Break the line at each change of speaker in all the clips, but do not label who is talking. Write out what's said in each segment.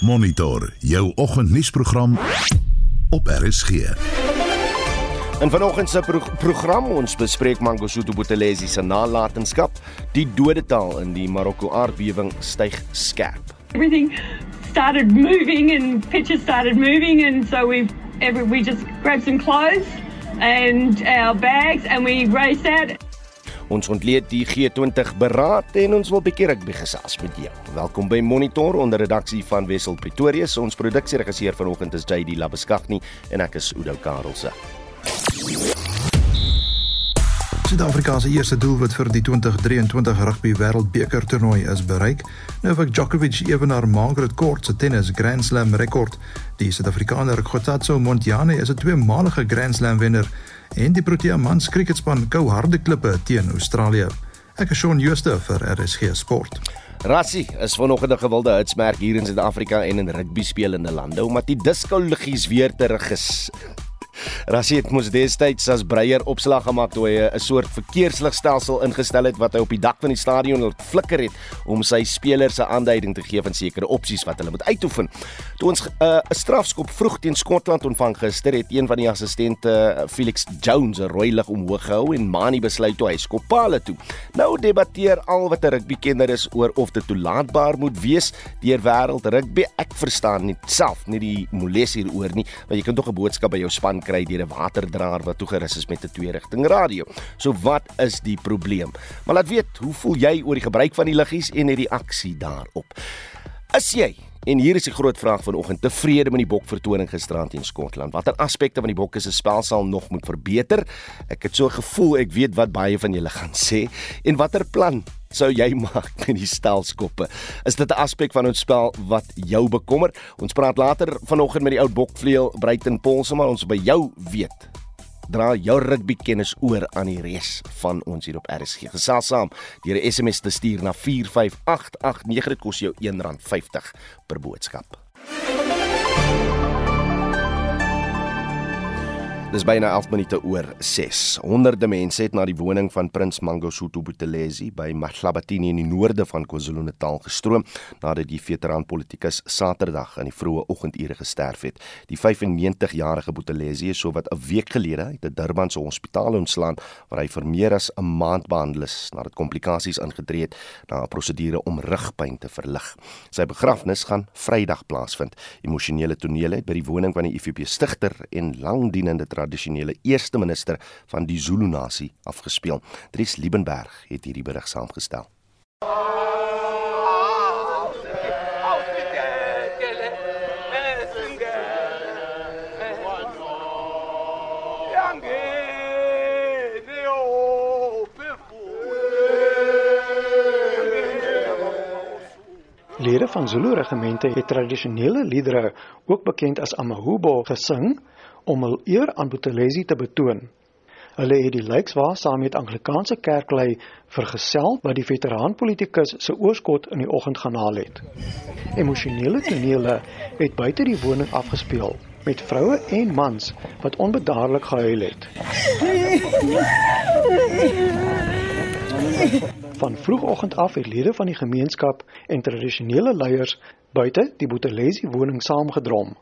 Monitor jou oggendnuusprogram op RSG.
In vanoggend se pro program ons bespreek Mangosuthu Buthelezi se nalatenskap, die dodetal in die Marokko aardbewing styg skerp.
everything started moving and pictures started moving and so we every, we just grabbed some clothes and our bags and we raced out
Ons ontleed die G20 beraad en ons wil bietjie rugby gesels met jou. Welkom by Monitor onder redaksie van Wessel Pretorius. Ons produksieregisseur vanoggend is JD Labeskagni en ek is Udo Karelse.
Suid-Afrika se eerste doelwit vir die 2023 Rugby Wêreldbeker toernooi is bereik. Novak Djokovic ewenaar Margaret Court se tennis Grand Slam rekord. Die Suid-Afrikaner Kgotsatso Montjane is 'n tweemalige Grand Slam wenner en die Protea mans kriketspan kou harde klippe teen Australië. Ek is Shaun Schuster vir RSG Sport.
Rassie is vanoggend 'n gewilde hitsmerk hier in Suid-Afrika en in rugby spelende lande omdat die diskologies weer terug is. Rassie het mos destyds as breier opslag gemaak toe hy 'n soort verkeersligstelsel ingestel het wat hy op die dak van die stadion laat flikker het om sy spelers 'n aanduiding te gee van sekere opsies wat hulle moet uitoefen. Toe ons 'n uh, strafskop vroeg teen Skotland ontvang gister het een van die assistente Felix Jones 'n rooi lig omhoog gehou en Mani besluit toe hy skop paal toe. Nou debatteer al wat 'n rugbykenner is oor of dit toelaatbaar moet wees deur wêreld rugby. Ek verstaan nie self nie die moles hieroor nie, want jy kan tog 'n boodskap by jou span kry deur 'n waterdraer wat toegerus is met 'n twee-rigting radio. So wat is die probleem? Maar laat weet, hoe voel jy oor die gebruik van die liggies en die reaksie daarop? Is jy En hier is die groot vraag vanoggend: tevrede met die bokvertoning gisterand teen Skotland? Watter aspekte van die bokke se spel sal nog moet verbeter? Ek het so 'n gevoel ek weet wat baie van julle gaan sê en watter plan sou jy maak met die stelskoppe? Is dit 'n aspek van ons spel wat jou bekommer? Ons praat later vanoggend met die ou bokvleuel Bruiten Polse, maar ons by jou weet dra jou rugby kennis oor aan die res van ons hier op RSG. Gesels saam deur 'n SMS te stuur na 45889 dit kos jou R1.50 per boodskap. Dis byna 11 minute oor 6. Honderde mense het na die woning van Prins Mangosuthu Buthelezi by Mahlabatini in die noorde van KwaZulu-Natal gestroom nadat die veteran politikus Saterdag in die vroeë oggendure gesterf het. Die 95-jarige Buthelezi is sowat 'n week gelede uit 'n Durbanse hospitaal ontslaan waar hy vir meer as 'n maand behandel is nadat komplikasies ingetree het na 'n prosedure om rugpyn te verlig. Sy begrafnis gaan Vrydag plaasvind. Emosionele tonele het by die woning van die IFP stigter en langdienende tradisionele eerste minister van die Zulu nasie afgespeel. Dries Liebenberg het hierdie berig saamgestel.
Lede van Zulu regimente het tradisionele liedere, ook bekend as Amahubo, gesing om hul eer aan Buthelezi te betoon. Hulle het die lijkswa saam met Anglikaanse kerklei vergesel wat die veteraanpolitikus se oorskot in die oggend gaan haal het. Emosionele tonele het buite die woning afgespeel met vroue en mans wat onbedaarlik gehuil het. Van vroegoggend af het lede van die gemeenskap en tradisionele leiers buite die Buthelezi woning saamgedrom.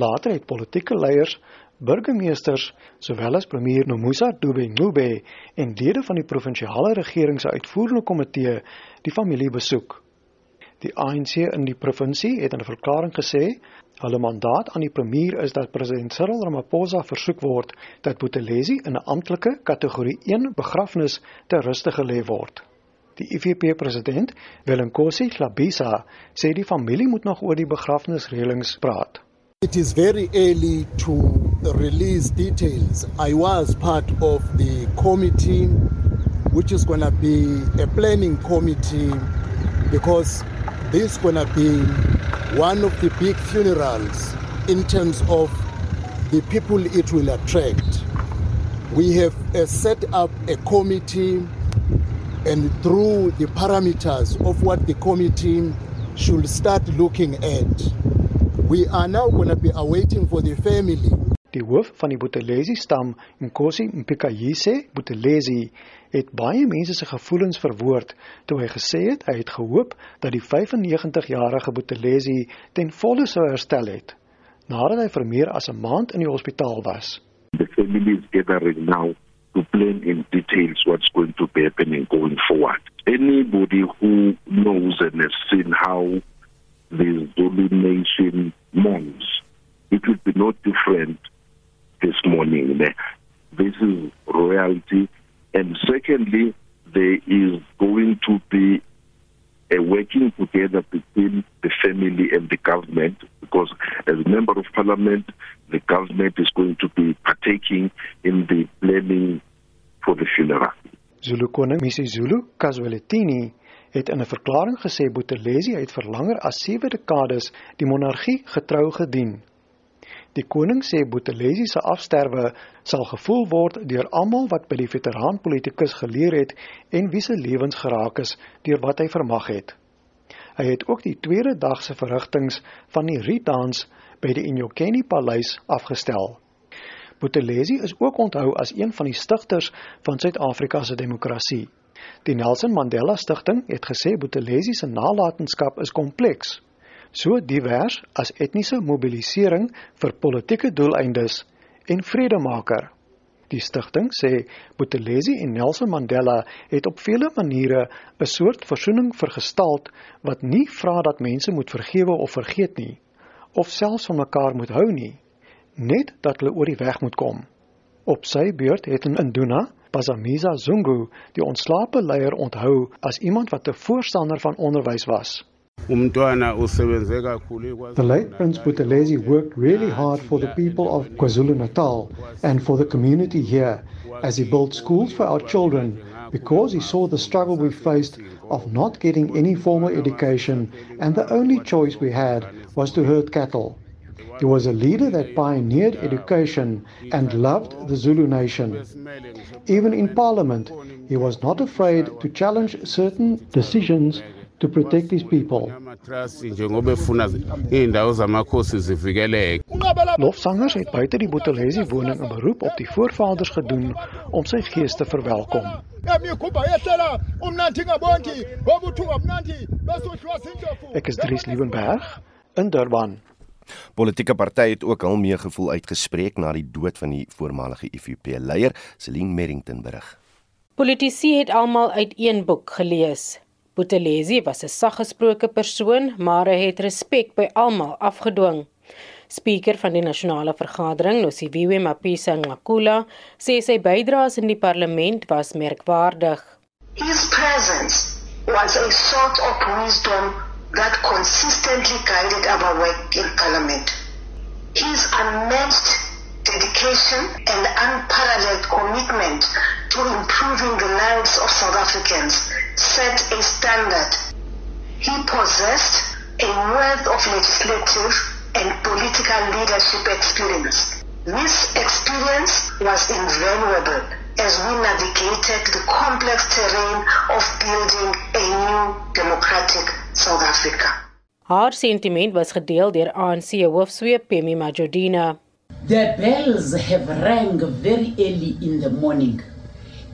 Later het politieke leiers, burgemeesters, sowel as premier Nomusa Dube-Ngube en lede van die provinsiale regering se uitvoerende komitee die familie besoek. Die ANC in die provinsie het in 'n verklaring gesê hulle mandaat aan die premier is dat president Cyril Ramaphosa versoek word dat Buthelezi in 'n amptelike kategorie 1 begrafnis ter ruste gelê word. Die IFP president, Welenkosi Hlabisa, sê die familie moet nog oor die begrafnisreëlings praat.
It is very early to release details. I was part of the committee, which is going to be a planning committee, because this is going to be one of the big funerals in terms of the people it will attract. We have uh, set up a committee, and through the parameters of what the committee should start looking at, we are now going to be awaiting for the family
Die hoof van die Buthelezi stam, Nkosi Mpikayise Buthelezi, het baie mense se gevoelens verwoord toe hy gesê het hy het gehoop dat die 95-jarige Buthelezi ten volle sou herstel het nadat hy vir meer as 'n maand in die hospitaal was.
The family is gathering now to plan in details what's going to be happening going forward. Anybody who knows and has seen how the Zulu nation mourns, it will be no different this morning. This is royalty. And secondly, there is going to be a working together between the family and the government because as a member of parliament, the government is going to be partaking in the planning for the funeral.
Zulu koning Misi Zulu Kazwelithini het in 'n verklaring gesê Buthelezi het vir langer as 7 dekades die monargie getrou gedien. Die koning sê Buthelezi se afsterwe sal gevoel word deur almal wat by die veteraanpolitikus geleer het en wie se lewens geraak is deur wat hy vermag het. Hy het ook die tweede dag se verrigtinge van die Rietdans by die Inyokeni Paleis afgestel. Buthelezi is ook onthou as een van die stigters van Suid-Afrika se demokrasie. Die Nelson Mandela Stichting het gesê Buthelezi se nalatenskap is kompleks, so divers as etniese mobilisering vir politieke doeleindes en vredemaker. Die stigting sê Buthelezi en Nelson Mandela het op vele maniere 'n soort versoening vergestaal wat nie vra dat mense moet vergewe of vergeet nie of selfs van mekaar moet hou nie net dat hulle oor die weg moet kom. Op sy beurt het in Induna Bazamiza Zungu die ontslape leier onthou as iemand wat 'n voorstander van onderwys was.
The late Prince Buthelezi worked really hard for the people of KwaZulu-Natal and for the community here as he built schools for our children because he saw the struggle we faced of not getting any formal education and the only choice we had was to herd cattle. He was a leader that pioneered education and loved the Zulu nation. Even in parliament, he was not afraid to challenge certain decisions to protect his people.
Lofsangers het buite die Buthelezi woning 'n beroep op die voorvaders gedoen om sy gees te verwelkom. Ek is Dries Liebenberg in Durban.
Politieke partye het ook hul meegevoel uitgespreek na die dood van die voormalige IFP leier, Celine Merrington berig.
Politici het almal uit een boek gelees. Buthelezi was 'n saggesproke persoon, maar hy het respek by almal afgedwing. Spreker van die nasionale vergadering, Nosiviwe Mapisa Ngakula, sê sy bydraes in die parlement was merkwaardig.
His presence was a sort of wisdom that consistently guided our work in Parliament. His unmatched dedication and unparalleled commitment to improving the lives of South Africans set a standard. He possessed a wealth of legislative and political leadership experience. This experience was invaluable as we navigated the complex terrain of building a new democratic South Africa.
Haar sentiment was gedeel deur ANC hoofsweep Pemi Majodina.
The bells have rang very early in the morning.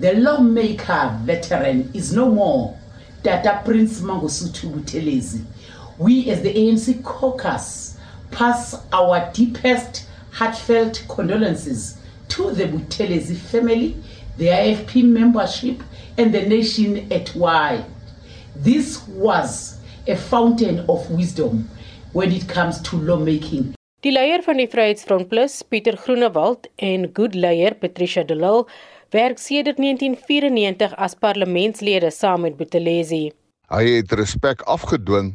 The lawmaker veteran is no more. Tata Prince Mangosuthu Buthelezi. We as the ANC caucus pass our deepest heartfelt condolences to the Buthelezi family, the IFP membership and the nation at wide. This was a fountain of wisdom when it comes to lawmaking.
Die leier van die Vryheidsfront Plus, Pieter Groenewald en good leier Patricia de Lille werk sedert 1994 as parlementslede saam met Buthelezi.
Hy het respek afgedwing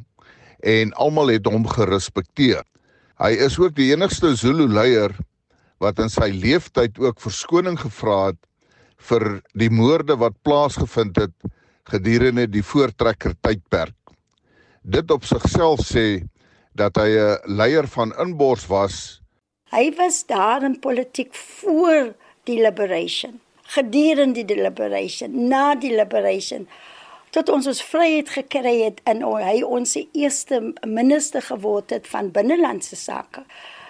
en almal het hom gerespekteer. Hy is ook die enigste Zulu leier wat in sy lewenstyd ook verskoning gevra het vir die moorde wat plaasgevind het gedurende die voortrekker tydperk. Dit op sigself sê dat hy 'n leier van inbors was.
Hy was daar in politiek voor die liberation, gedurende die liberation, na die liberation tot ons ons vryheid gekry het en hy ons eerste minister geword het van binnelandse sake.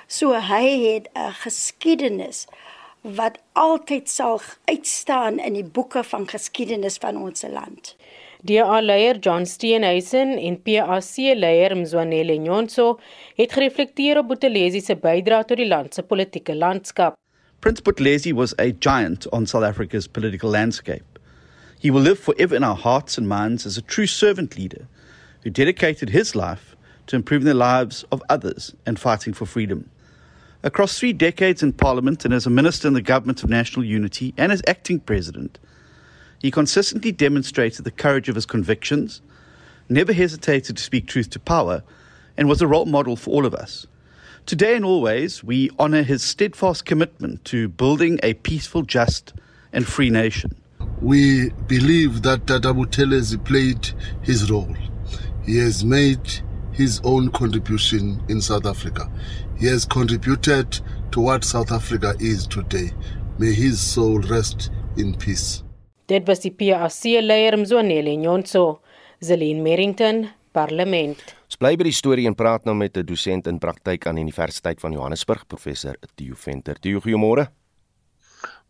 So hy het 'n geskiedenis wat altyd sal uitstaan in die boeke van geskiedenis van ons land.
DA-leier John Steenhuisen en PAC-leier Mzwanele Nyonso het gereflekteer op Buthelezi se bydrae tot die land se politieke landskap.
Prince Buthelezi was a giant on South Africa's political landscape. He will live forever in our hearts and minds as a true servant leader who dedicated his life to improving the lives of others and fighting for freedom. Across three decades in Parliament and as a Minister in the Government of National Unity and as acting President, he consistently demonstrated the courage of his convictions, never hesitated to speak truth to power, and was a role model for all of us. Today and always, we honour his steadfast commitment to building a peaceful, just, and free nation.
We believe that Tata Buthelezi played his role. He has made his own contribution in South Africa. He has contributed to what South Africa is today. May his soul rest in peace.
Dit was die PAC-leier Mzwanele Nyonso, Zelin Merrington, Parlement.
Ons bly by die storie en praat nou met 'n dosent in praktyk aan die Universiteit van Johannesburg, professor Theo Venter. Theo, goeiemôre.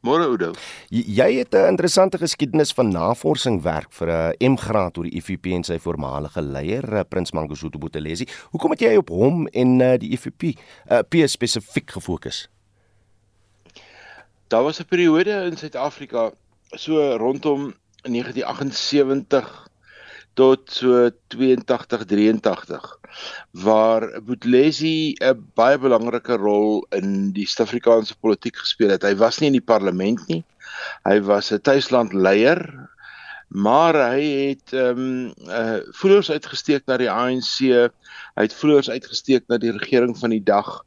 Môre Oudo.
Jy het 'n interessante geskiedenis van navorsing werk vir 'n M-graad oor die IFP en sy voormalige leier, eh, Prins Mangosuthu Buthelezi. Hoekom het jy op hom en uh, die IFP uh, P spesifiek gefokus?
Daar was 'n periode in Suid-Afrika so rondom 1978 tot so 82 83 waar Boetlesi 'n baie belangrike rol in die Suid-Afrikaanse politiek gespeel het. Hy was nie in die parlement nie. Hy was 'n tuislandleier, maar hy het ehm um, uh voelers uitgesteek na die ANC. Hy het voelers uitgesteek na die regering van die dag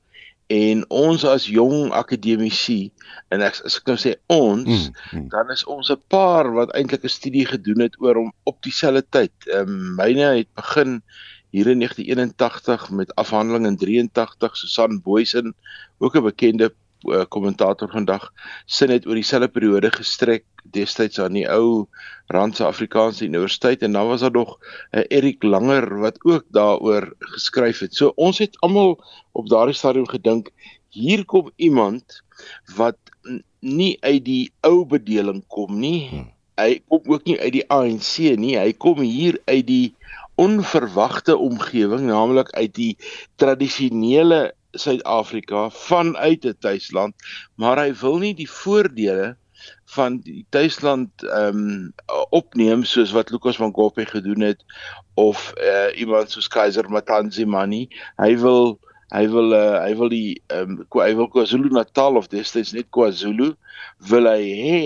en ons as jong akademici en ek as ek nou sê ons mm, mm. dan is ons 'n paar wat eintlik 'n studie gedoen het oor om op dieselfde tyd. Ehm um, myne het begin hier in 1981 met afhandeling in 83 Susan Boysen ook 'n bekende eh, kommentator uh, vandag sin het oor dieselfde periode gestrek destyds aan die ou Randse Afrikaanse Universiteit en dan was daar nog 'n uh, Erik Langer wat ook daaroor geskryf het. So ons het almal op daardie stadium gedink hier kom iemand wat nie uit die ou bedeling kom nie. Hmm. Hy kom ook nie uit die ANC nie. Hy kom hier uit die onverwagte omgewing, naamlik uit die tradisionele Suid-Afrika vanuit 'n tuisland, maar hy wil nie die voordele van die tuisland ehm um, opneem soos wat Lucas van Gophe gedoen het of uh, iemand soos Kaiser Matanzimani. Hy wil hy wil uh, hy wil die ehm um, hy wil KwaZulu-Natal of destyds net KwaZulu wil hy hê,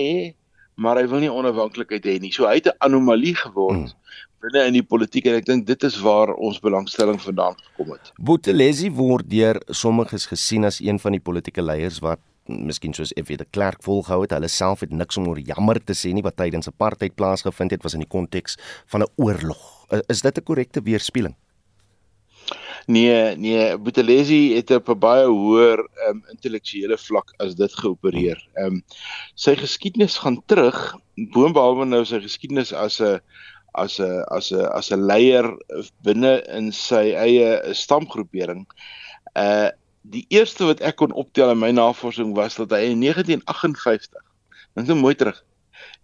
maar hy wil nie onafhanklikheid hê nie. So hy het 'n anomalie geword. Hmm binne in die politiek en ek dink dit is waar ons belangstelling vandaan gekom het.
Buthelezi word deur sommiges gesien as een van die politieke leiers wat miskien soos F.W. de Klerk volgehou het. Hulle self het niks om oor jammer te sê nie wat tydens apartheid plaasgevind het was in die konteks van 'n oorlog. Is dit 'n korrekte weerspieëling?
Nee, nee, Buthelezi het op 'n baie hoër um, intellektuele vlak as dit geopereer. Ehm um, sy geskiedenis gaan terug boonbehalwe nou sy geskiedenis as 'n as 'n as 'n as 'n leier binne in sy eie stamgroepering. Uh die eerste wat ek kon optel in my navorsing was dat hy in 1958, dink nou mooi terug,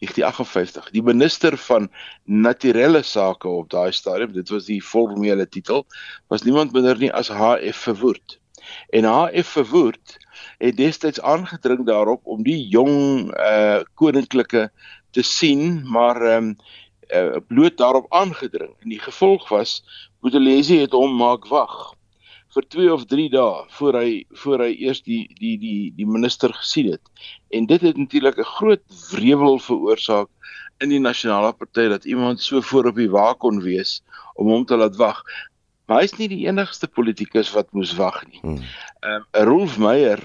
1958, die minister van naturelle sake op daai stadium, dit was die formele titel, was niemand minder nie as HF Verwoerd. En HF Verwoerd het destyds aangedring daarop om die jong uh koninklike te sien, maar ehm um, uh, bloot daarop aangedring. En die gevolg was Boetelesi het hom maak wag vir 2 of 3 dae voor hy voor hy eers die die die die minister gesien het. En dit het natuurlik 'n groot wrevel veroorsaak in die nasionale party dat iemand so voor op die wa kon wees om hom te laat wag. Maar hy's nie die enigste politikus wat moes wag nie. Hmm. Ehm um, Rolf Meyer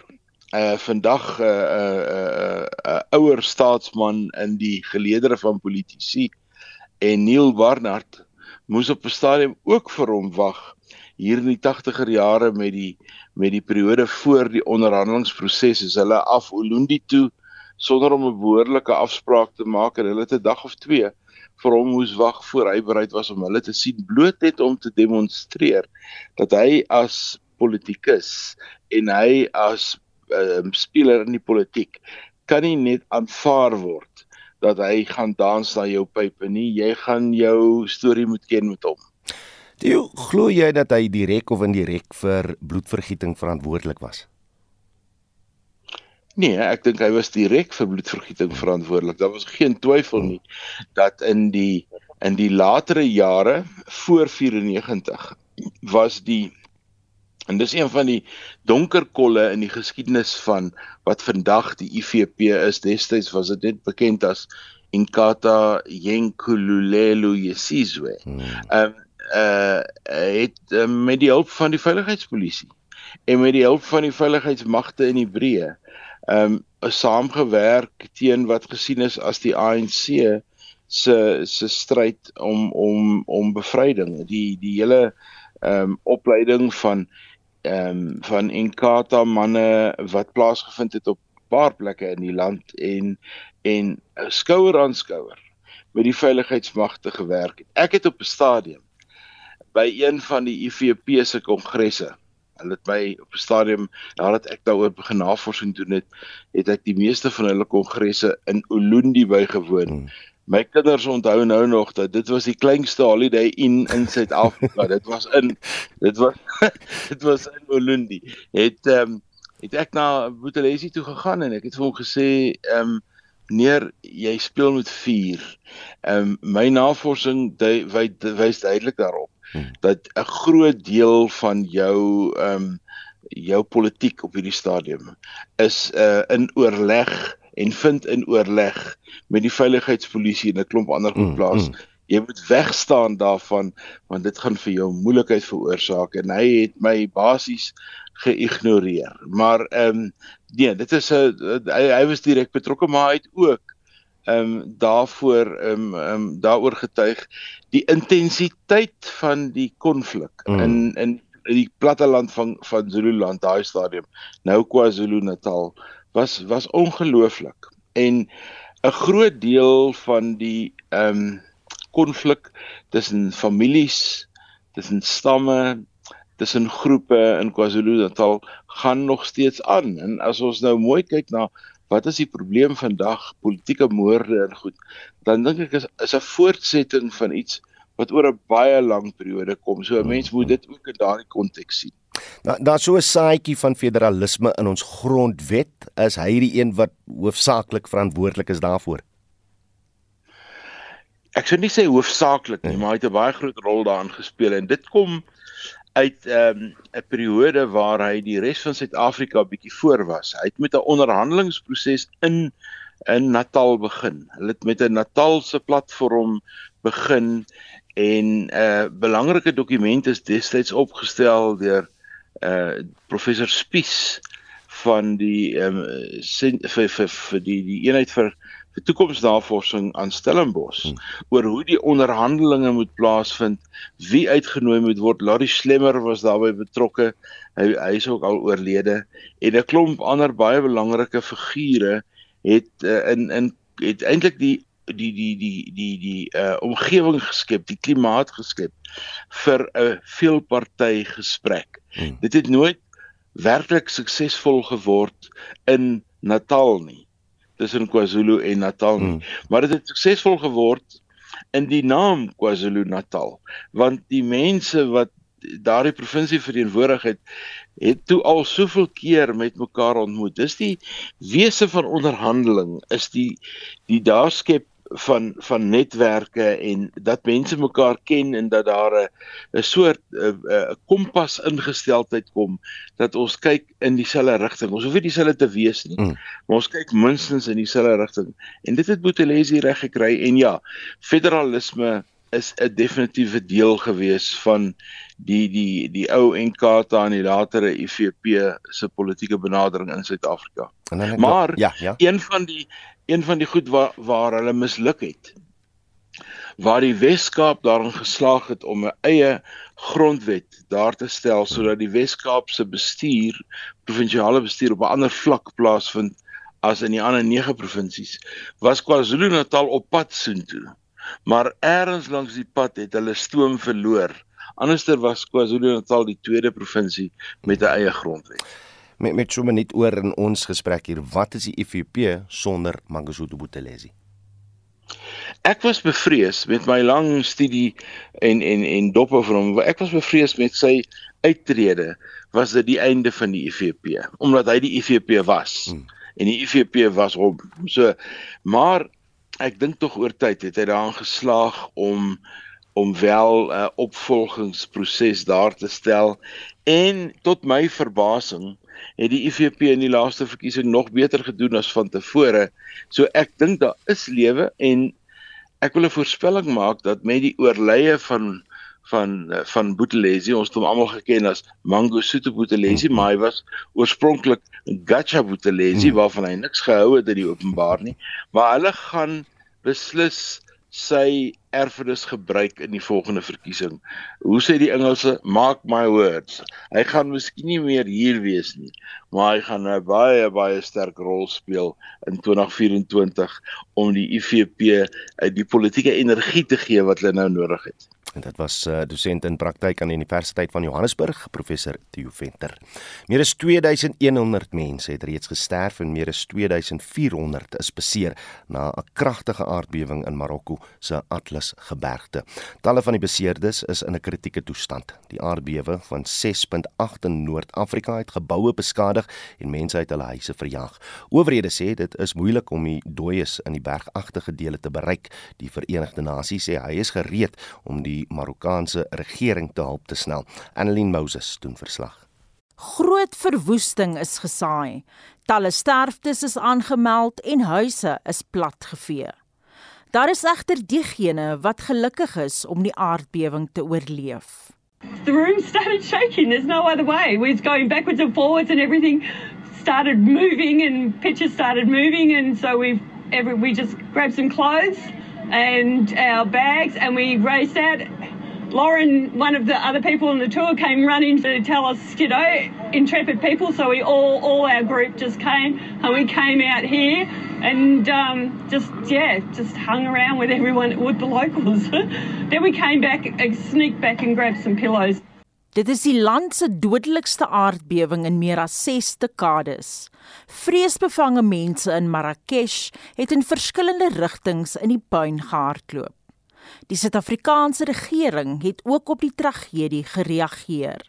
uh vandag 'n uh, 'n uh, 'n uh, uh, ouer staatsman in die geleedere van politici en Neil Barnard moes op 'n stadium ook vir hom wag hier in die 80er jare met die met die periode voor die onderhandelingsproses is hulle af Ulundi toe sonder om 'n behoorlike afspraak te maak en hulle het 'n dag of 2 vir hom moes wag voor hy bereid was om hulle te sien bloot net om te demonstreer dat hy as politikus en hy as um, speler in die politiek kan nie net aanvaar word dat hy gaan dans na jou pype nie. Jy gaan jou storie moet ken met hom.
Jy glo jy dat hy direk of indirek vir bloedvergieting verantwoordelik was?
Nee, ek dink hy was direk vir bloedvergieting verantwoordelik. Daar was geen twyfel nie dat in die in die latere jare voor 94 was die en dis een van die donker kolle in die geskiedenis van wat vandag die IFP is. Destyds was dit net bekend as Inkatha Yenkululelo Yesizwe. Hmm. Ehm um, uh het uh, met die hulp van die veiligheidspolisie en met die hulp van die veiligheidsmagte in Hebreë ehm um, saamgewerk teen wat gesien is as die ANC se se stryd om om om bevryding die die hele ehm um, opleiding van ehm um, van Inkatha manne wat plaasgevind het op paar plekke in die land en en skouer aan skouer met die veiligheidsmagte gewerk het. Ek het op 'n stadium by een van die IFP se kongresse Hulle het my op 'n stadium nadat ek daaroor begin navorsing doen het, het ek die meeste van hulle kongresse in Ulundi bygewoon. Hmm. My kinders onthou nou nog dat dit was die kleinste holiday in in Suid-Afrika. dit was in dit was dit was in Ulundi. Het ehm um, het ek na Boetelesi toe gegaan en ek het vir hom gesê ehm um, neer jy speel met vuur. Ehm um, my navorsing wys duidelik daarop hmm. dat 'n groot deel van jou ehm um, jou politiek op hierdie stadium is uh in oorleg en vind in oorleg met die veiligheidspolisie en 'n klomp ander goed hmm, plaas. Mm, mm. Jy moet wegstaan daarvan want dit gaan vir jou moeilikheid veroorsaak en hy het my basies geïgnoreer. Maar ehm um, nee, dit is 'n hy, hy was direk betrokke maar hy het ook ehm um, daarvoor ehm um, ehm um, daaroor getuig die intensiteit van die konflik mm. in in die platteland van van Zululand daai stadium nou KwaZulu-Natal was was ongelooflik. En 'n groot deel van die ehm um, konflik tussen families tussen stamme tussen groepe in KwaZulu-Natal gaan nog steeds aan. En as ons nou mooi kyk na wat is die probleem vandag politieke moorde en goed dan dink ek is is 'n voortsetting van iets wat oor 'n baie lang periode kom. So 'n mens moet dit ook in daardie konteks sien
Nou daar's so 'n saaitjie van federalisme in ons grondwet is hy die een wat hoofsaaklik verantwoordelik is daarvoor
Ek sou nie sê hoofsaaklik nie, maar hy het 'n baie groot rol daarin gespeel en dit kom uit ehm, 'n um, periode waar hy die res van Suid-Afrika bietjie voor was. Hy het met 'n onderhandelingsproses in in Natal begin. Hulle het met 'n Natalse platform begin en 'n uh, belangrike dokument is destyds opgestel deur uh professor Spies van die ehm um, vir vir vir die die eenheid vir vir toekomsnavorsing aan Stellenbosch hmm. oor hoe die onderhandelinge moet plaasvind, wie uitgenooi moet word. Larry Slemmer was daarbey betrokke. Hy hy is ook al oorlede en 'n klomp ander baie belangrike figure het uh, in in het eintlik die die die die die die uh omgewing geskep, die klimaat geskep vir 'n veelparty gesprek. Hmm. Dit het nooit werklik suksesvol geword in Natal nie tussen KwaZulu en Natal nie. Hmm. Maar dit het suksesvol geword in die naam KwaZulu-Natal want die mense wat daardie provinsie verteenwoordig het het toe al soveel keer met mekaar ontmoet. Dis die wese van onderhandeling is die die daar skep van van netwerke en dat mense mekaar ken en dat daar 'n 'n soort 'n kompas ingesteldheid kom dat ons kyk in dieselfde rigting. Ons hoef nie dieselfde te wees nie, mm. maar ons kyk minstens in dieselfde rigting. En dit het Boetelesi reg gekry en ja, federalisme is 'n definitiewe deel gewees van die die die ou Nkata en die latere IFP se politieke benadering in Suid-Afrika. Maar ja, ja. een van die een van die goed waar waar hulle misluk het. Waar die Weskaap daarin geslaag het om 'n eie grondwet daar te stel sodat die Weskaap se bestuur provinsiale bestuur op 'n ander vlak plaasvind as in die ander 9 provinsies was KwaZulu-Natal op pad soontoe. Maar eers langs die pad het hulle stoom verloor. Anderster was KwaZulu-Natal die tweede provinsie met 'n eie grondwet.
Met met so minuut oor in ons gesprek hier, wat is die IFP sonder Mangosuthu Buthelezi?
Ek was bevrees met my lang studie en en en dop oor hom. Ek was bevrees met sy uittrede was dit die einde van die IFP omdat hy die IFP was. Hmm. En die IFP was hom. So maar ek dink tog oor tyd het hy daarin geslaag om om wel 'n uh, opvolgingsproses daar te stel en tot my verbasing het die IFP in die laaste verkiesing nog beter gedoen as van tevore. So ek dink daar is lewe en ek wil 'n voorspelling maak dat met die oorlye van van van Boetelesi ons het hom almal geken as Mango Soto Boetelesi mm. maar hy was oorspronklik Gacha Boetelesi mm. waarvan hy niks gehou het in die openbaar nie maar hulle gaan beslis sy erfenis gebruik in die volgende verkiesing. Hoe sê die Engelse mark my words. Hy gaan miskien nie meer hier wees nie, maar hy gaan 'n baie baie sterk rol speel in 2024 om die IFP die politieke energie te gee wat hulle nou nodig het.
En dit was uh, dosent in praktyk aan die Universiteit van Johannesburg, professor Theo Venter. Meer as 2100 mense het reeds gesterf en meer as 2400 is beseer na 'n kragtige aardbewing in Marokko se Atlas gebergte. Talle van die beseerdes is in 'n kritieke toestand. Die aardbewe van 6.8 in Noord-Afrika het geboue beskadig en mense uit hulle huise verjaag. Owerhede sê dit is moeilik om die dooies in die bergagtige dele te bereik. Die Verenigde Nasies sê hy is gereed om die die Marokkaanse regering te help te snel. Annelien Moses doen verslag.
Groot verwoesting is gesaai. Talle sterftes is aangemeld en huise is platgevee. Daar is egter diegene wat gelukkig is om die aardbewing te oorleef.
The room started shaking. There's no other way. We was going backwards and forwards and everything started moving and pictures started moving and so we every we just grabbed some clothes and our bags, and we raced out. Lauren, one of the other people on the tour, came running to tell us, you know, intrepid people. So we all, all our group just came, and we came out here and um, just, yeah, just hung around with everyone, with the locals. then we came back, and sneaked back, and grabbed some pillows.
Dit is die land se dodelikste aardbewing in meer as 6 dekades. Vreesbevange mense in Marrakesh het in verskillende rigtings in die puin gehardloop. Die Suid-Afrikaanse regering het ook op die tragedie gereageer.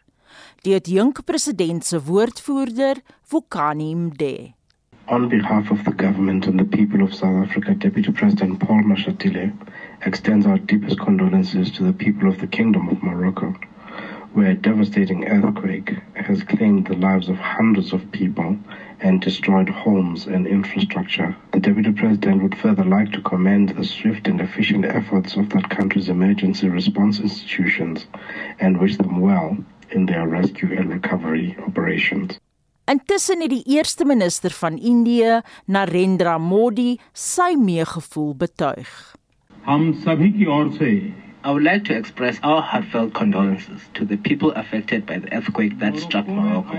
Die adjunk president se woordvoerder, Vukani Mde.
On behalf of the government and the people of South Africa, Deputy President Paul Mashatile extends our deepest condolences to the people of the Kingdom of Morocco where a devastating earthquake has claimed the lives of hundreds of people and destroyed homes and infrastructure. The Deputy President would further like to commend the swift and efficient efforts of that country's emergency response institutions and wish them well in their rescue and recovery operations.
Intussen het die eerste minister van Indië, Narendra Modi, sy meegevoel betuig.
हम सभी की ओर से
I would like to express our heartfelt condolences to the people affected by the earthquake that struck Morocco.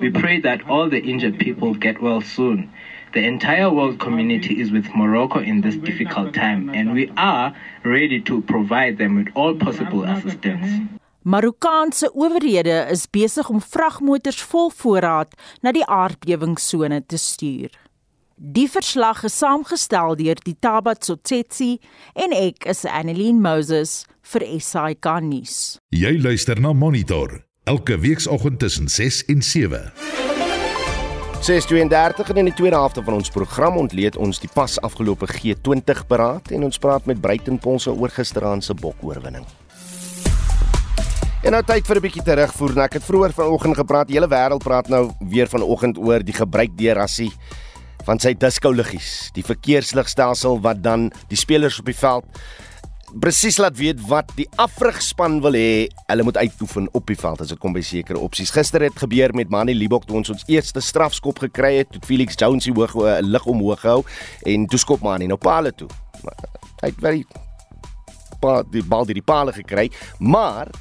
We pray that all the injured people get well soon. The entire world community is with Morocco in this difficult time, and we are ready to provide them with all possible assistance.
Marokkaanse owerhede is besig om vragmotors vol voorraad na die aardbewingsone te stuur. Die verslag is saamgestel deur die Tabat Sotsetsi en ek is Annelien Moses vir SAK nuus.
Jy luister na Monitor elke weekoggend tussen 6 en 7.
6:32 in die tweede helfte van ons program ontleed ons die pas afgelope G20 beraad en ons praat met Bruiten Ponse oor gisteraand se bokoorwinning. En nou tyd vir 'n bietjie terugvoer. Ek het vroeër vanoggend gepraat, die hele wêreld praat nou weer vanoggend oor die gebruik deur rassie van sy disco liggies, die verkeersligstelsel wat dan die spelers op die veld presies laat weet wat die afrigspan wil hê hulle moet uitoefen op die veld as dit kom by sekere opsies. Gister het gebeur met Manny Libok toe ons ons eerste strafskop gekry het, toe Felix Jones die hoog eh, lig omhoog hou en toe skop Manny nou paal toe. Hy het baie die bal die, die paal gekry, maar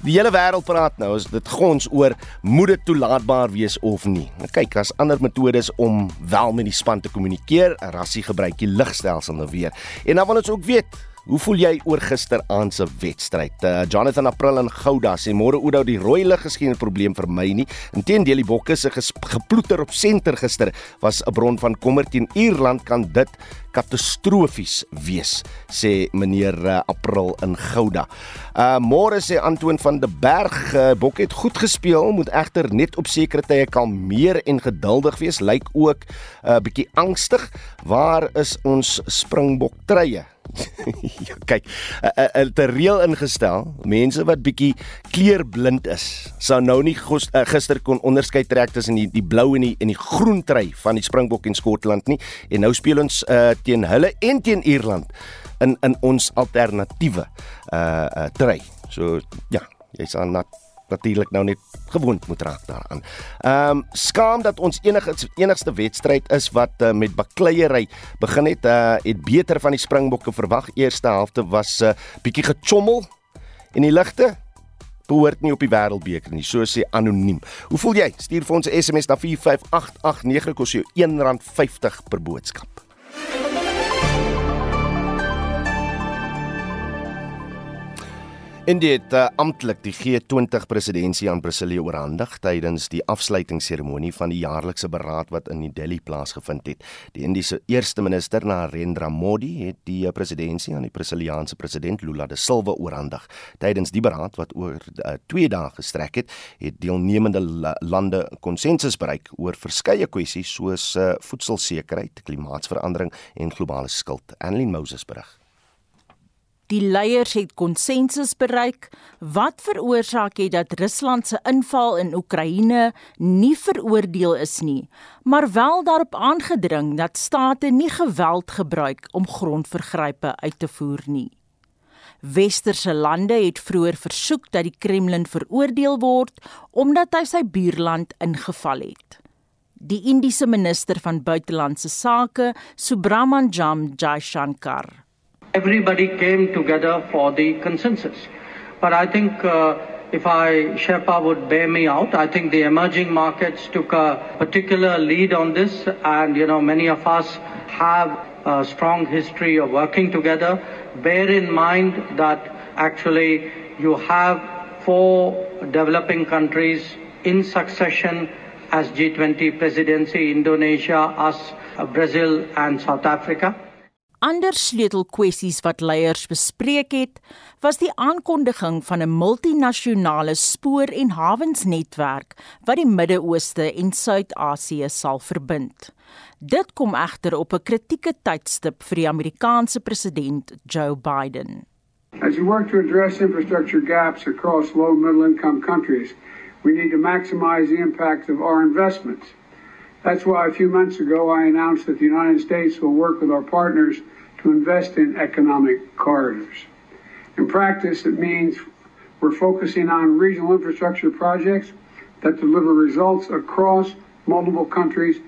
Die hele wêreld praat nou as dit gons oor moet dit toelaatbaar wees of nie. Nou kyk, as ander metodes om wel met die span te kommunikeer, rassie gebruik die ligstelsel nou weer. En dan wil ons ook weet Hoe voel jy oor gisteraand se wedstryd? Uh, Jonathan April en Gouda sê môre Oudo die rooi lig is geen probleem vir my nie. Inteendeel die bokke se geploeter op senter gister was 'n bron van kommer teen Ierland kan dit katastrofies wees sê meneer uh, April in Gouda. Uh môre sê Antoon van der Berg uh, Bok het goed gespeel, moet egter net op sekere tye kalmeer en geduldig wees. Lyk ook 'n uh, bietjie angstig. Waar is ons Springbok treie? ja, kyk, 'n 'n reël ingestel. Mense wat bietjie kleurblind is, sou nou nie uh, gister kon onderskei trek tussen die die blou en die en die groen trui van die Springbok en Skotland nie. En nou speel ons uh, teen hulle en teen Ierland in in ons alternatiewe uh, uh trui. So ja, jy's aan nat natuurlik nou net gewoond moet raak daaraan. Ehm um, skaam dat ons enige enigste wedstryd is wat uh, met bakleierery begin het, uh, het beter van die Springbokke verwag. Eerste helfte was 'n uh, bietjie gechommel en die ligte behoort nie op die wêreldbeker nie, so sê anoniem. Hoe voel jy? Stuur vir ons 'n SMS na 45889 kos jou R1.50 per boodskap. En dit uh, amptelik die G20 presidentskap aan Brasilië oorhandig tydens die afsluitingsseremonie van die jaarlikse beraad wat in New Delhi plaasgevind het. Die Indiese eerste minister Narendra Modi het die eh, presidentskap aan die Brasiliaanse president Lula da Silva oorhandig. Tydens die beraad wat oor 2 uh, dae gestrek het, het deelnemende la lande konsensus bereik oor verskeie kwessies soos uh, voedselsekerheid, klimaatsverandering en globale skuld. Annelien Moses berig.
Die leiers het konsensus bereik wat veroorsaak het dat Rusland se inval in Oekraïne nie veroordeel is nie, maar wel daarop aangedring dat state nie geweld gebruik om grondvergrype uit te voer nie. Westerse lande het vroeër versoek dat die Kremlin veroordeel word omdat hy sy buurland ingeval het. Die Indiese minister van buitelandse sake, Subramanyam Jaishankar,
everybody came together for the consensus. But I think uh, if I Sherpa would bear me out, I think the emerging markets took a particular lead on this, and you know many of us have a strong history of working together. Bear in mind that actually you have four developing countries in succession as G20 presidency: Indonesia, us, Brazil, and South Africa.
Ander sleutelkwessies wat leiers bespreek het, was die aankondiging van 'n multinasjonale spoor- en hawensnetwerk wat die Midde-Ooste en Suid-Asië sal verbind. Dit kom egter op 'n kritieke tydstip vir die Amerikaanse president Joe Biden.
As we work to address infrastructure gaps across low middle income countries, we need to maximize the impact of our investments. That's why a few months ago I announced that the United States will work with our partners to invest in economic corridors. In practice, it means we're focusing on regional infrastructure projects that deliver results across multiple countries.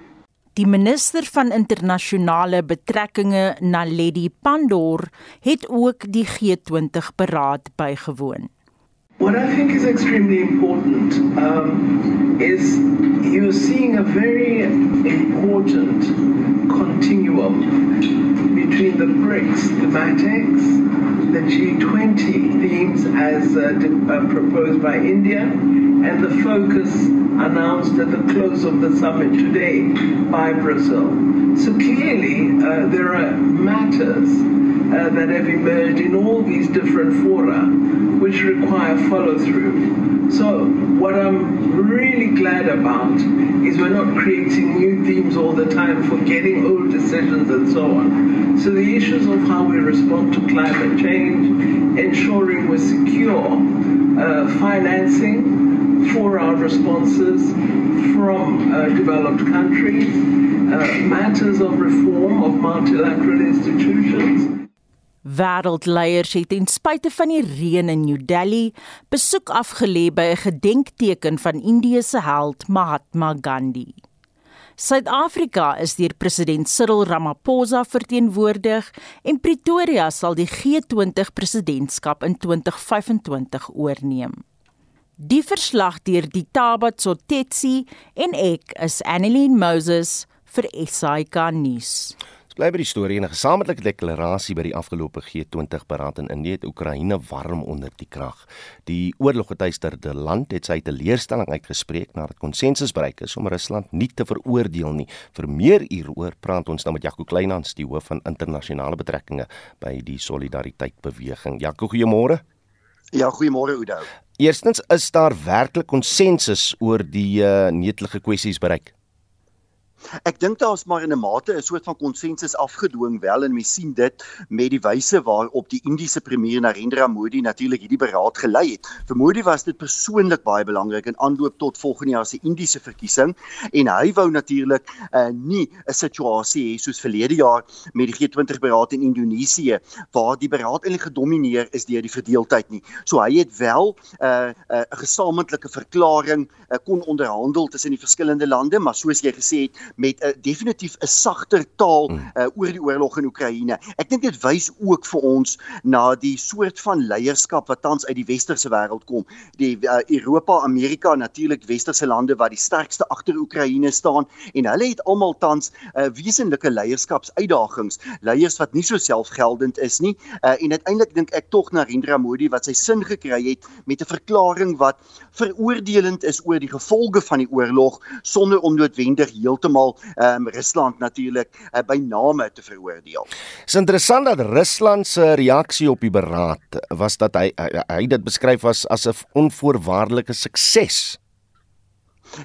Die minister van internasionale betrekkinge, Naledi Pandor, het ook die G20 beraad bygewoon.
What I think is extremely important um, is you're seeing a very important continuum between the BRICS thematics, the G20 themes as uh, uh, proposed by India, and the focus announced at the close of the summit today by Brazil. So clearly, uh, there are matters uh, that have emerged in all these different fora which require follow through. So, what I'm really glad about is we're not creating new themes all the time, forgetting old decisions and so on. So, the issues of how we respond to climate change, ensuring we secure uh, financing for our responses from uh, developed countries, uh, matters of reform of multilateral institutions.
Wêreldleiers het ten spyte van die reën in New Delhi besoek afgelê by 'n gedenkteken van Indië se held Mahatma Gandhi. Suid-Afrika is deur president Cyril Ramaphosa verteenwoordig en Pretoria sal die G20 presidentskap in 2025 oorneem. Die verslag deur die Tabat Sotetsi en ek is Annelien Moses vir SAK nuus.
Ons bly by die storie en 'n gesamentlike deklarasie by die afgelope G20 beraad in Indië het Oekraïne warm onder die krag. Die oorloggetuisterde land het sy teleurstelling uitgespreek nadat konsensus bereik is om Rusland nie te veroordeel nie. Vir meer hieroor praat ons nou met Jaco Kleinhans, die hoof van internasionale betrekkinge by die Solidariteit Beweging. Jaco, goeiemôre.
Ja, goeiemôre Oudo.
Eerstens is daar werklik konsensus oor die uh, netelige kwessies bereik.
Ek dink daar's maar in 'n mate 'n soort van konsensus afgedwing wel en mens sien dit met die wyse waarop die Indiese premier Narendra Modi natuurlik hierdie beraad gelei het. Vir Modi was dit persoonlik baie belangrik in aanloop tot volgende jaar se Indiese verkiesing en hy wou natuurlik uh, nie 'n situasie hê soos verlede jaar met die G20 beraad in Indonesië waar die beraad eintlik gedomeineer is deur die verdeeldheid nie. So hy het wel 'n uh, 'n uh, gesamentlike verklaring uh, kon onderhandel tussen die verskillende lande, maar soos jy gesê het met 'n uh, definitief 'n sagter taal uh, oor die oorlog in Oekraïne. Ek dink dit wys ook vir ons na die soort van leierskap wat tans uit die westerse wêreld kom. Die uh, Europa, Amerika, natuurlik westerse lande wat die sterkste agter Oekraïne staan en hulle het almal tans uh, wesenlike leierskapsuitdagings, leiers wat nie so selfgeldend is nie. Uh, en uiteindelik dink ek tog na Rendra Modi wat sy sin gekry het met 'n verklaring wat veroordelend is oor die gevolge van die oorlog sonder om noodwendig heeltemal ehm um, Rusland natuurlik uh, by name te veroordeel.
Dis interessant dat Rusland se reaksie op die beraad was dat hy hy, hy dit beskryf as as 'n onvoorwaardelike sukses.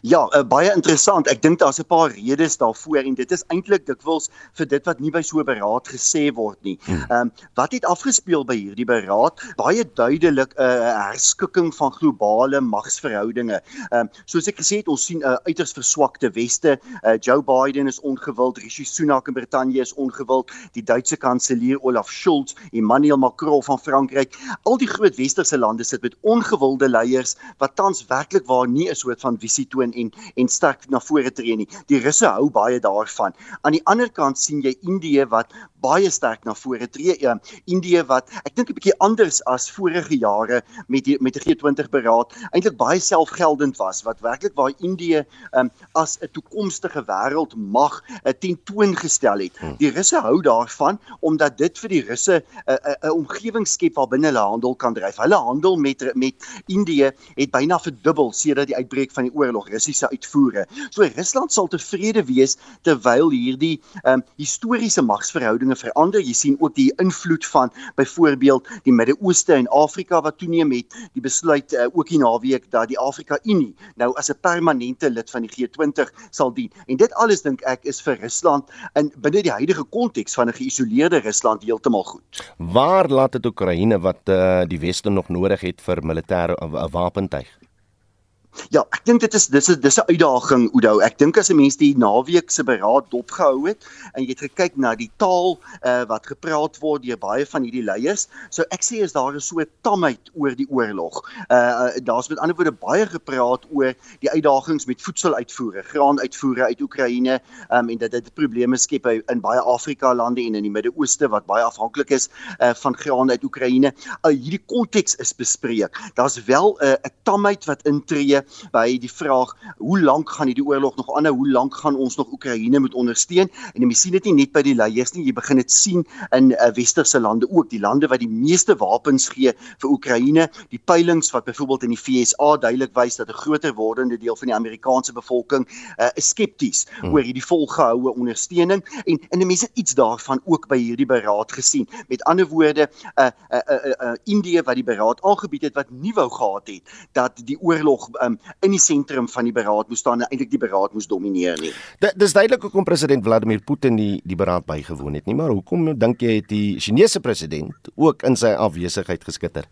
Ja, uh, baie interessant. Ek dink daar's 'n paar redes daarvoor en dit is eintlik dikwels vir dit wat nie by so 'n beraad gesê word nie. Hmm. Ehm um, wat het afgespeel by hierdie beraad? Baie duidelik 'n uh, herskikking van globale magsverhoudinge. Ehm um, soos ek gesê het, ons sien 'n uh, uiters verswakte weste. Uh, Joe Biden is ongewild, Rishi Sunak in Brittanje is ongewild, die Duitse kanselier Olaf Scholz, Emmanuel Macron van Frankryk, al die groot westerse lande sit met ongewilde leiers wat tans werklik waar nie 'n soort van visie toon en en sterk na vore tree nie. Die Russe hou baie daarvan. Aan die ander kant sien jy Indië wat baie sterk na vore tree. Ja, Indië wat ek dink 'n bietjie anders as vorige jare met die met die G20 beraad eintlik baie selfgeldend was wat werklik waar Indië um, as 'n toekomstige wêreldmag uh, tentoon gestel het. Hmm. Die Russe hou daarvan omdat dit vir die Russe 'n uh, 'n uh, omgewing skep waar binne hulle handel kan dryf. Hulle handel met met Indië het byna verdubbel sedert die uitbreek van die oorlog, Russiese uitvoere. So Rusland sal tevrede wees terwyl hierdie um, historiese magsverhouding dinge verander. Jy sien ook die invloed van byvoorbeeld die Midde-Ooste en Afrika wat toeneem het. Die besluit uh, ook die naweek dat die Afrika Unie nou as 'n permanente lid van die G20 sal dien. En dit alles dink ek is vir Rusland in binne die huidige konteks van 'n geïsoleerde Rusland heeltemal goed.
Waar laat dit Oekraïne wat uh, die weste nog nodig het vir militêre uh, wapentuig?
Ja, ek dink dit is dis is dis 'n uitdaging Oudo. Ek dink as 'n mens die naweek se beraad dopgehou het en jy het gekyk na die taal uh, wat gepraat word deur baie van hierdie leiers, so ek sê is daar 'n so tamheid oor die oorlog. Uh daar's met ander woorde baie gepraat oor die uitdagings met voedseluitvoere, graanuitvoere uit Oekraïne, um, en dat dit probleme skep in baie Afrika lande en in die Midde-Ooste wat baie afhanklik is uh, van graan uit Oekraïne. Uh, hierdie konteks is bespreek. Daar's wel 'n uh, tamheid wat intree by die vraag hoe lank gaan hierdie oorlog nog aanhou? Hoe lank gaan ons nog Oekraïne moet ondersteun? En jy sien dit nie net by die leiers nie, jy begin dit sien in uh, westerse lande ook, die lande wat die meeste wapens gee vir Oekraïne. Die peilings wat byvoorbeeld in die FSA duidelik wys dat 'n groter wordende deel van die Amerikaanse bevolking uh, skepties hmm. oor hierdie volgehoue ondersteuning en en die mense iets daarvan ook by hierdie beraad gesien. Met ander woorde, 'n uh, 'n uh, uh, uh, uh, Indië wat die beraad aangebied het wat nie wou gehad het dat die oorlog um, in die sentrum van die beraad moes staan en eintlik die beraad moes domineer nie.
Dit dis duidelik hoekom president Vladimir Putin die die beraad bygewoon het nie, maar hoekom dink jy het die Chinese president ook in sy afwesigheid geskitter?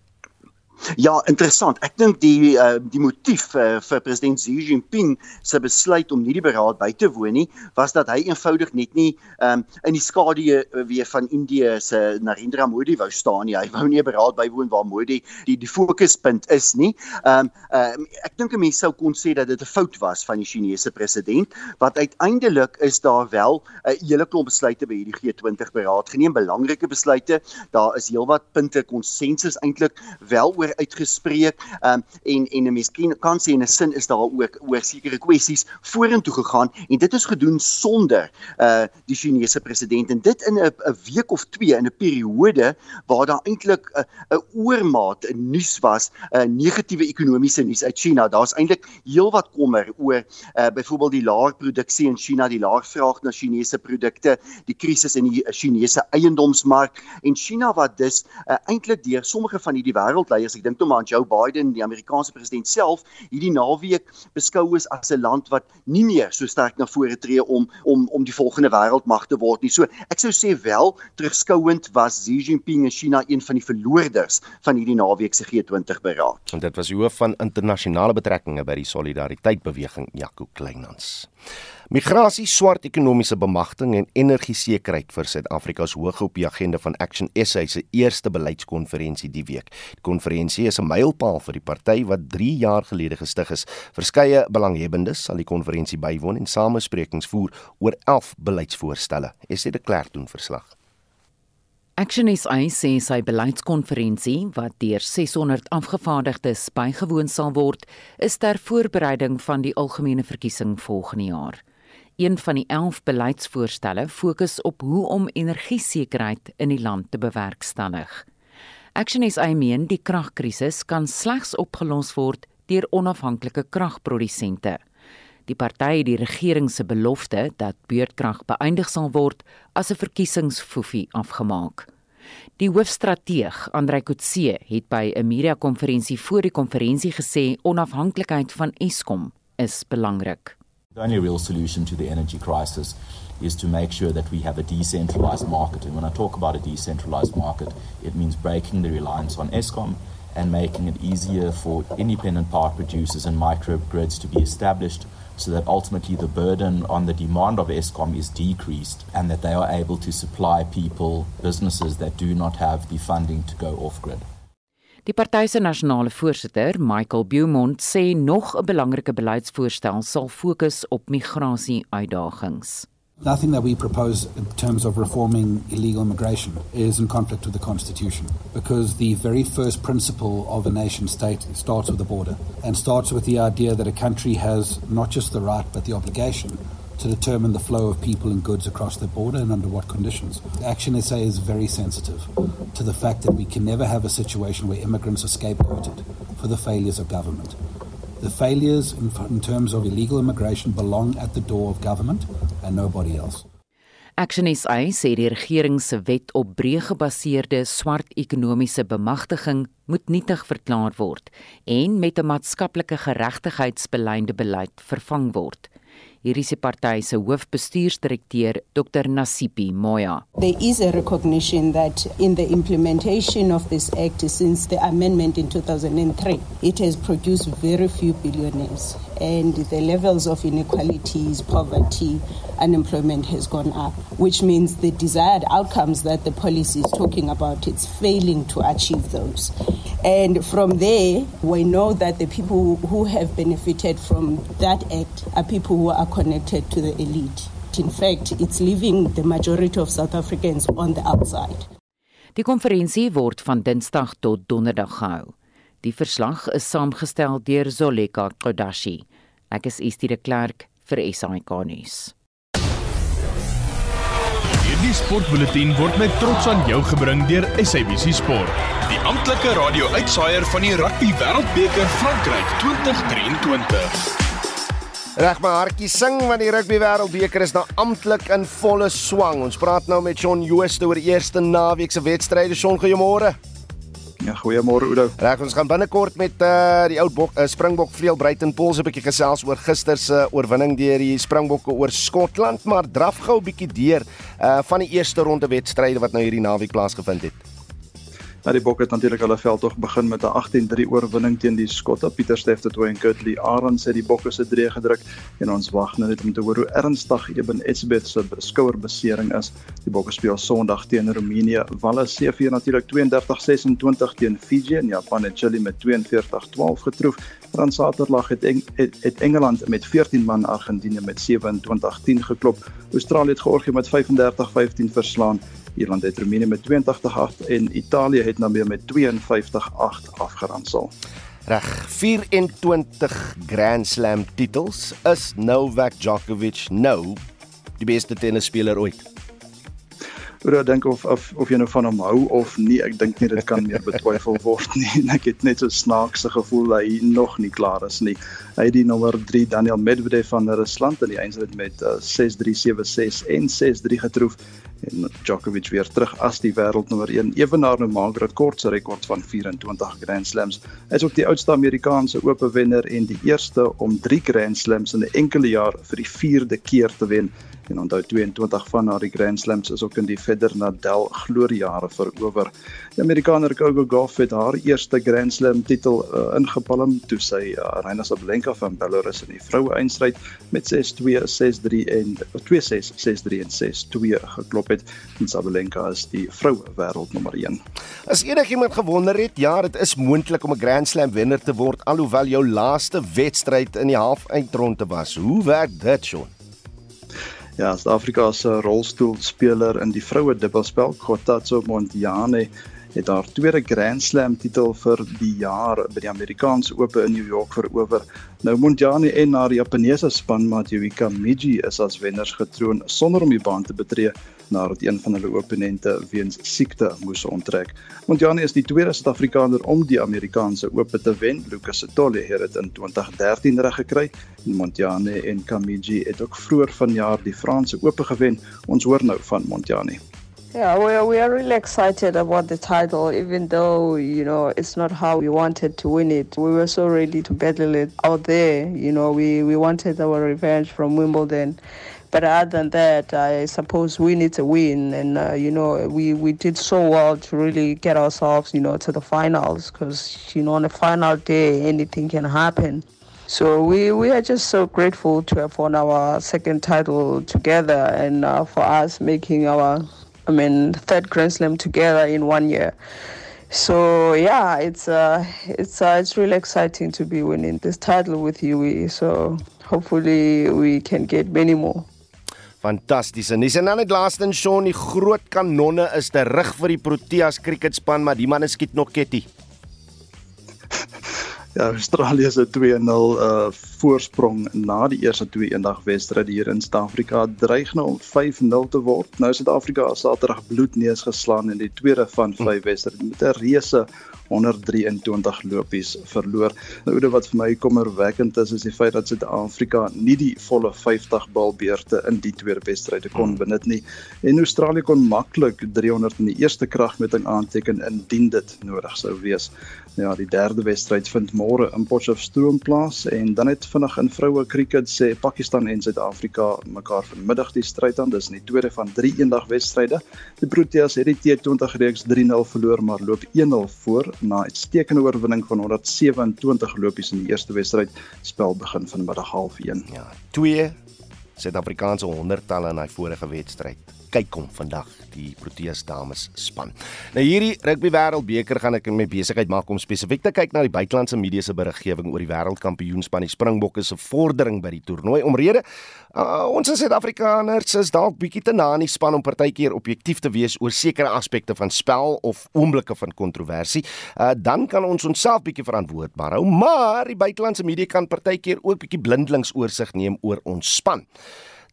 Ja, interessant. Ek dink die uh, die motief uh, vir president Xi Jinping se besluit om nie die beraad by te woon nie, was dat hy eenvoudig net nie um, in die skadu uh, weer van Indië se Narendra Modi wou staan nie. Hy wou nie 'n beraad bywoon waar Modi die die fokuspunt is nie. Um, uh, ek dink 'n mens sou kon sê dat dit 'n fout was van die Chinese president, wat uiteindelik is daar wel 'n uh, hele klomp besluite by hierdie G20 beraad geneem, belangrike besluite. Daar is heelwat punte konsensus eintlik wel oor oor uitgespreek. Um, en en 'n mens kan, kan sê in 'n sin is daar ook oor sekere kwessies vorentoe gegaan en dit is gedoen sonder uh die Chinese president en dit in 'n 'n week of twee in 'n periode waar daar eintlik 'n 'n oormaat in nuus was, uh, negatiewe ekonomiese nuus uit China. Daar's eintlik heelwat kommer oor uh byvoorbeeld die laer produksie in China, die laer vraag na Chinese produkte, die krisis in die Chinese eiendomsmark en China wat dus uh, eintlik deur sommige van hierdie wêreldleiers, ek dink toe maar aan Joe Biden, die Amerikaanse president self, hierdie naweek beskou is as 'n land wat nie meer so sterk na vore tree om om om die volgende wêreldmag te word nie. So ek sou sê wel terugskouend was Xi Jinping in China een van die verloorders van hierdie naweek se G20 beraad.
En dit was die hoof van internasionale betrekkinge by die Solidariteit beweging, Jaco Kleinhans. Migrasie, swart ekonomiese bemagtiging en energiesekerheid vir Suid-Afrika is hoog op die agenda van Action SA se eerste beleidskonferensie die week. Die konferensie is 'n mylpaal vir die party wat 3 jaar gelede gestig is. Verskeie belanghebbendes sal die konferensie bywoon en samesprekings voer oor 11 beleidsvoorstelle. Esie de Klerk doen verslag.
Action SA sê sy beleidskonferensie wat deur 600 afgevaardigdes bygewoon sal word, is ter voorbereiding van die algemene verkiesing volgende jaar. Een van die 11 beleidsvoorstelle fokus op hoe om energiesekerheid in die land te bewerkstellig. Action SA meen die kragkrisis kan slegs opgelos word deur onafhanklike kragprodusente. Die party het die regering se belofte dat beurtkrag beëindig sal word as 'n verkiesingsfoefie afgemaak. Die hoofstrateeg, Andrei Kotse, het by 'n media-konferensie voor die konferensie gesê onafhanklikheid van Eskom is belangrik.
The only real solution to the energy crisis is to make sure that we have a decentralized market. And when I talk about a decentralized market, it means breaking the reliance on ESCOM and making it easier for independent power producers and microgrids to be established so that ultimately the burden on the demand of ESCOM is decreased and that they are able to supply people, businesses that do not have the funding to go off grid.
Die party se nasionale voorsitter, Michael Beaumont, sê nog 'n belangrike beleidsvoorstel sal fokus op migrasie-uitdagings.
Nothing that we propose in terms of reforming illegal immigration is in conflict with the Constitution because the very first principle of a nation state starts with the border and starts with the idea that a country has not just the right but the obligation to determine the flow of people and goods across the border and under what conditions. Action SA is very sensitive to the fact that we can never have a situation where immigrants are scapegoated for the failures of government. The failures in, in terms of illegal immigration belong at the door of government and nobody else.
Action SA sê die regering se wet op breë gebaseerde swart ekonomiese bemagtiging moet nietig verklaar word en met 'n maatskaplike geregtigheidsbeleide beleid vervang word. Hierdie se party se hoofbestuursdirekteur Dr Nasipi Moya.
There is a recognition that in the implementation of this act since the amendment in 2003 it has produced very few billionaires and the levels of inequalities poverty unemployment has gone up which means the desired outcomes that the policy is talking about it's failing to achieve those. And from there we know that the people who have benefited from that act are people who are connected to the elite. In fact it's leaving the majority of south africans on the outside.
Die konferensie word van Dinsdag tot Donderdag gehou. Die verslag is saamgestel deur Zoleka Kodashi. Ek is Estie de Klerk vir SAK nuus.
Hierdie sportbulletin word met trots aan jou gebring deur SABC Sport. Die amptelike radio-uitsaaier van die Rugby Wêreldbeker Frankryk 2023.
Reg my hartjie sing want die Rugby Wêreldbeker is nou amptelik in volle swang. Ons praat nou met Shaun Jooste oor eerste naweek se wedstryde. Shaun, goeiemôre.
Ja, goeiemôre Oudo.
Reg, ons gaan binnekort met uh die ou bok uh, Springbok vleuel Bruiten Pols 'n bietjie gesels oor gister se oorwinning deur die Springbokke oor Skotland, maar draf gou 'n bietjie deur uh van die eerste ronde wedstryde wat nou hierdie naweek plaasgevind het.
Nou die Bokke het natuurlik hulle veldtog begin met 'n 18-3 oorwinning teen die Skotte. Pieter Steff het toe en Kurtley Arends het die Bokke se drie gedruk en ons wag nou net om te hoor hoe ernstig Eben Etzebeth se skouerbesering is. Die Bokke speel Sondag teen Roemenië. Walle CV natuurlik 32-26 teen Fiji en Japan het Chili met 42-12 getroof. Dan Saterdag het, Eng het, het Engeland met 14 man Argentinië met 27-10 geklop. Australië het Georgië met 35-15 verslaan Ierland het Roemenië met 82-8 en Italië het Namibië met 52-8 afgeronsel.
Reg, 24 Grand Slam titels is Novak Djokovic nou die beste tennisspeler ooit.
Oor ek dink of of of jy nou van hom hou of nie, ek dink nie dit kan meer betwyfel word nie. En ek het net so snaakse gevoel dat hy nog nie klaar is nie. Hy die nommer 3 Daniel Medvedev van Rusland in die eindstryd met uh, 6-3, 7-6 en 6-3 getroof en Djokovic weer terug as die wêreldnommer 1 ewenaar nou maak rekord se rekord van 24 Grand Slams. Hy is ook die oudste Amerikaanse ope wenner en die eerste om 3 Grand Slams in 'n enkele jaar vir die 4de keer te wen. En onthou 22 van haar Grand Slams is ook in die Federer Nadal gloriejare verower. Die Amerikaner Coco Gauff het haar eerste Grand Slam titel uh, ingepalm toe sy uh, Aryna Sabalenka van Belarus in die vroue eindstryd met 6-2, 6-3 en 2-6, 6-3 en 6-2 geklop het. En Sabalenka is die vroue wêreldnommer 1.
As enigiemand gewonder het, ja, dit is moontlik om 'n Grand Slam wenner te word alhoewel jou laaste wedstryd in die halfeindronde was. Hoe werk dit, Shaun?
Ja, Suid-Afrika se rolstoelspeler in die vroue dubbelspel, Kotatso Montiane, het haar tweede Grand Slam titel vir die jaar by die Amerikaanse Ope in New York verower. Nou Montiane en haar Japaneese spanmaat Yuika Miji is as wenners getroon sonder om die baan te betree nadat een van hulle opponente weens siekte moes onttrek. Montiane is die tweede Suid-Afrikaner om die Amerikaanse Ope te wen. Lucas Setole het dit in 2013 reg gekry. Montiane en Kamiji het ook vroeër vanjaar die Franse Ope gewen. Ons hoor nou van Montiane.
Yeah, we are, we are really excited about the title, even though, you know, it's not how we wanted to win it. We were so ready to battle it out there. You know, we, we wanted our revenge from Wimbledon. But other than that, I suppose we need to win. And, uh, you know, we, we did so well to really get ourselves, you know, to the finals because, you know, on the final day, anything can happen. So we, we are just so grateful to have won our second title together and uh, for us making our I mean, third Grand Slam together in one year. So yeah, it's uh, it's uh, it's really exciting to be winning this title with you. So hopefully we can get many more.
Fantasties. En dis en dan net laaste en Shaun, die groot kanonne is terug vir die Proteas cricketspan, maar die manne skiet nog ketty.
Ja, Australië se 2-0 uh voorsprong na die eerste twee eendag wedstryd hier in Suid-Afrika dreig nou om 5-0 te word. Nou Suid-Afrika het Saterdag bloedneus geslaan in die tweede van 5 wedstryde met 'n reuse 123 lopies verloor. Nou wat vir my kommerwekkend is is die feit dat Suid-Afrika nie die volle 50 balbeurte in die tweede wedstryde kon benut nie. En Australië kon maklik 300 in die eerste kragmeting aanteken indien dit nodig sou wees. Ja, die derde wedstryd vind môre in Potchefstroom plaas en dan het vinnig in vroue cricket sê Pakistan en Suid-Afrika mekaar vanmiddag die stryd aan. Dis in die tweede van 3 eendag wedstryde. Die Proteas het die T20 reeks 3-0 verloor maar loop 1-0 voor na 'n uitstekende oorwinning van 127 lopies in die eerste wedstryd. Spel begin vanmiddag 0.30.
Ja, twee Suid-Afrikaanse honderdtalle in daai vorige wedstryd. Kyk hom vandag die Proteas dames span. Nou hierdie rugby wêreldbeker gaan ek my besigheid maak om spesifiek te kyk na die buitelandse media se beriggewing oor die wêreldkampioenspan die Springbokke se vordering by die toernooi. Omrede uh, ons as Suid-Afrikaners is dalk bietjie te na in die span om partykeer objektief te wees oor sekere aspekte van spel of oomblikke van kontroversie. Uh, dan kan ons onsself bietjie verantwoordbaar hou, maar die buitelandse media kan partykeer ook bietjie blindelings oorsig neem oor ons span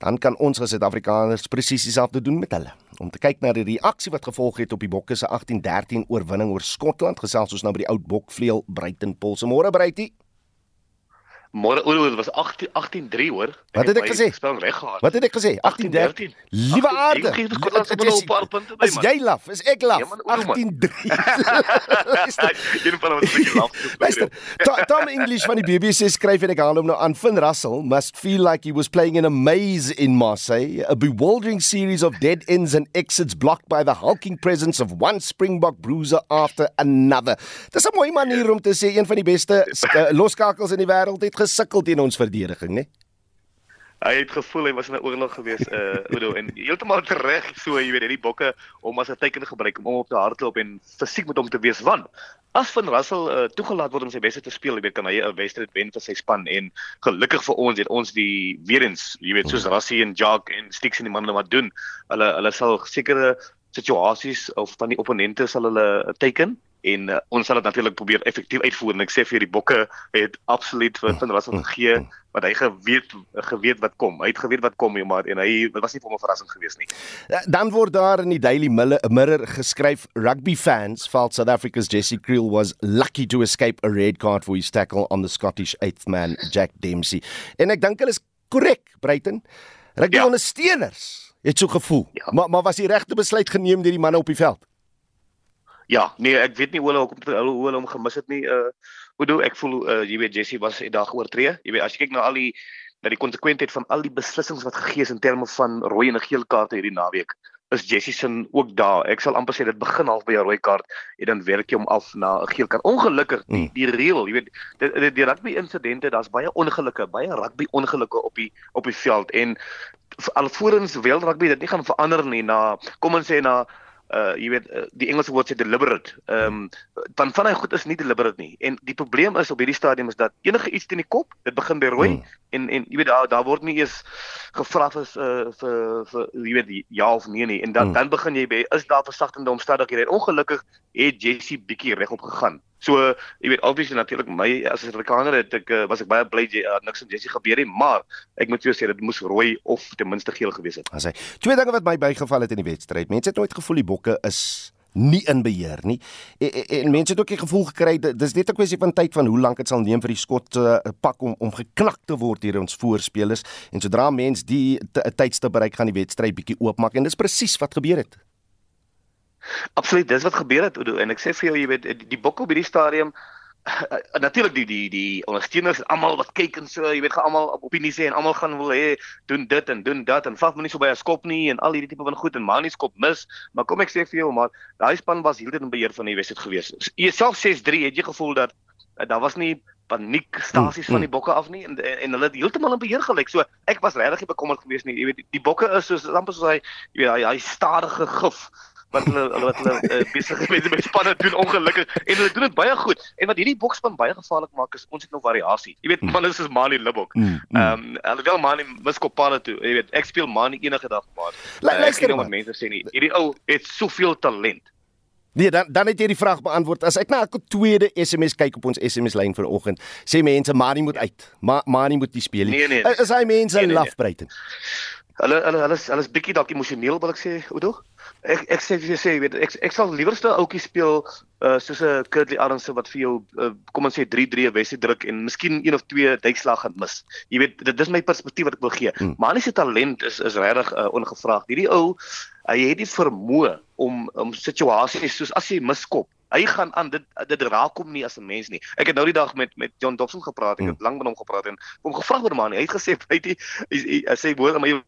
dan kan ons as Suid-Afrikaners presies dieselfde doen met hulle. Om te kyk na die reaksie wat gevolg het op die Bokke se 18-13 oorwinning oor Skotland, gesels ons nou by die oud Bokvleuel Bruiten Pols. Môre Bruitie.
Môre oor dit was 18 18-3 hoor.
Wat het ek gesê?
Spel reg gehad.
Wat het ek gesê? 18-13. Liewe aarde. Is jy laf? Is ek laf? 18-3.
Een van ons is laf.
Luister, Tom English van die BBC skryf en ek haal hom nou aan. Finn Russell must feel like he was playing in a maze in Marseille, a bewildering series of dead ends and exits blocked by the hulking presence of one Springbok bruiser after another. Dis 'n mooi manier om te sê een van die beste uh, loskakels in die wêreld het gesukkel teen ons verdediging, né?
Hy het gevoel hy was in 'n oorlog gewees, uh Udo en heeltemal reg so, jy weet, hierdie bokke om as 'n teken gebruik om op te hardloop en fisiek met hom te wees want as van Russell uh, toegelaat word om sy beste te speel, jy weet kan hy 'n wedstryd wen vir sy span en gelukkig vir ons het ons die weer eens, jy weet, soos Rassie en Jock en Stix en die manne wat doen. Hulle hulle sal sekere situasies of van die opponente sal hulle teiken en uh, ons sal dit natuurlik probeer effektief uitvoer en ek sê vir die bokke het absoluut vir van Russell gegee wat hy geweet geweet wat kom. Hy het geweet wat kom, maar en hy dit was nie vir hom 'n verrassing geweest nie.
Dan word daar in die Daily Mirror geskryf rugby fans felt South Africa's Jesse Kriel was lucky to escape a red card for his tackle on the Scottish eighth man Jack Dempsey. En ek dink hulle is korrek, Bruiten. Rugby ja. ondersteuners het so gevoel. Ja. Maar maar was die regte besluit geneem deur die manne op die veld?
Ja, nee, ek weet nie hoe hulle hoe hulle hom gemis het nie. Uh hoe doen ek voel uh jy weet Jessie was eendag oortree. Jy weet as jy kyk na al die na die konsekwentheid van al die beslissings wat gegee is in terme van rooi en geel kaarte hierdie naweek is Jessie se ook daar. Ek sal amper sê dit begin half by 'n rooi kaart en dan werk jy hom af na 'n geel kaart. Ongelukkig die die reël, jy weet, die, die, die rugby insidente, daar's baie ongelukke, baie rugby ongelukke op die op die veld en alvorens wel rugby dit nie gaan verander nie na kom ons sê na uh jy weet uh, die Engelse woord sê deliberate. Ehm um, van van hy goed is nie deliberate nie. En die probleem is op hierdie stadium is dat enige iets teen die kop, dit begin by rooi hmm. en en jy weet daar daar word nie eens gevra vir uh, vir vir jy weet ja of nee nie. En dan hmm. dan begin jy by is daar versagtende omstandighede. Ongelukkig het Jessie bietjie regop gegaan. So jy weet obviously natuurlik my as 'n Afrikaner het ek uh, was ek baie bly jy uh, niks in Jessie gebeur nie, maar ek moet jou sê dit moes rooi of ten minste geel gewees het.
As hy twee dinge wat my bygeval het in die wedstryd. Mense het nooit gevoel die bokke is nie in beheer nie. En, en, en mense het ook die gevoel gekry dis net 'n kwessie van tyd van hoe lank dit sal neem vir die skot uh, pak om om geknak te word hier ons voorspelers en sodra mens die tydste bereik gaan die wedstryd bietjie oopmaak en dis presies wat gebeur het.
Absoluut, dis wat gebeur het Oudo en ek sê vir jou jy weet die, die bokke op hierdie stadium natuurlik die die die ondersteuners almal wat kyk en so jy weet gaan almal op opinie sê en almal gaan wil hê doen dit en doen dat en vat my nie so by 'n skop nie en al hierdie tipe van goed en maar nie skop mis maar kom ek sê vir jou maar daai span was heeltyd in beheer van die wedstryd gewees. Self 6-3 het jy gevoel dat uh, daar was nie paniek stasies van die bokke af nie en en, en hulle het heeltemal in beheer gelyk. So ek was regtig bekommerd geweest nie. Jy weet die, die bokke is soos amper soos hy jy weet hy, hy stadige gif wat hulle wat hulle uh, besig is met met spanne doen ongelukkig en hulle doen dit baie goed. En wat hierdie boksspan baie gevaarlik maak is ons het nog variasie. Jy weet, man, dit is Mani Libok. Mm, mm. Ehm um, wil Mani miskopale toe. Jy weet, ek speel Mani enige dag maar. Uh, luister wat mense sê nie. Hierdie ou het soveel talent.
Nee, dan dan het jy die vraag beantwoord. As ek na 'n tweede SMS kyk op ons SMS lyn vanoggend, sê mense Mani moet uit. Ma Mani moet nie speel nie.
Nee, nee,
is hy mense nee, nee, laf breiten?
Hulle hulle hulle is hulle is bietjie dalk emosioneel wil ek sê, Oudo ek ek sê jy sê weet ek ek sal liewerste ouetjie speel uh, soos 'n Kurtley Arendse wat vir jou uh, kom ons sê 3-3 Wessie druk en miskien een of twee duikslag gaan mis. Jy weet dit dis my perspektief wat ek wil gee. Hmm. Maar hy se talent is is regtig uh, ongevraagd. Hierdie ou hy het die vermoë om om situasies soos as jy miskop Hy gaan aan dit dit raak hom nie as 'n mens nie. Ek het nou die dag met met John Dobson gepraat. Ek het hmm. lank met hom gepraat en hom gevra oor man. Hy het gesê hy het hy, hy sê woord maar jy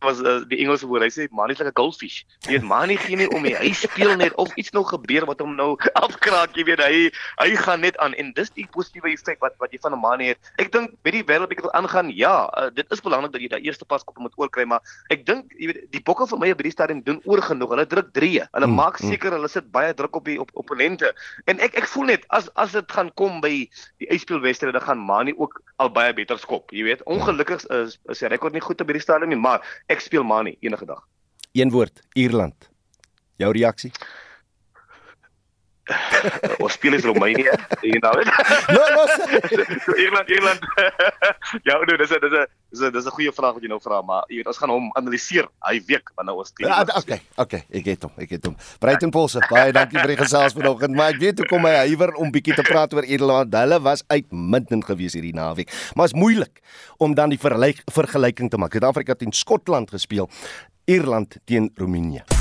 was uh, die Engelse woord. Hy sê man is like a goldfish. Jy weet man nie gee nie om nie. Hy speel net of iets nog gebeur wat hom nou afkraak, jy weet hy hy gaan net aan en dis die positiewe effek wat wat jy van 'n man het. Ek dink met die wêreld bietjie aangaan. Ja, uh, dit is belangrik dat jy daai eerste pas kop moet oorkry, maar ek dink jy weet die bokke vir my op hierdie stadium doen oor genoeg. Hulle druk 3. Hulle hmm, maak hmm. seker hulle sit baie druk op die op opponente. En ek ek voel net as as dit gaan kom by die uitspelwedstryde, dan gaan Mani ook al baie beter skop, jy weet. Ongelukkig is is sy rekord nie goed op hierdie stadium nie, maar ek speel Mani enige dag.
Een woord, Ierland. Jou reaksie?
Ons speel is Roemenië, weet.
No, no.
so Ierland, Ierland. ja, nee, dis 'n dis 'n dis 'n dis 'n goeie vraag wat jy nou vra, maar jy weet ons gaan hom analiseer hy week wanneer ons speel.
Ja, okay, okay, ek het hom, ek het hom. Breiten Polse, baie dankie vir die gesels vanoggend, maar ek weet hoe kom hy huiwer om bietjie te praat oor Ierland. Hulle was uitmuntend geweest hierdie naweek, maar is moeilik om dan die vergelyking te maak. Suid-Afrika teen Skotland gespeel, Ierland teen Roemenië.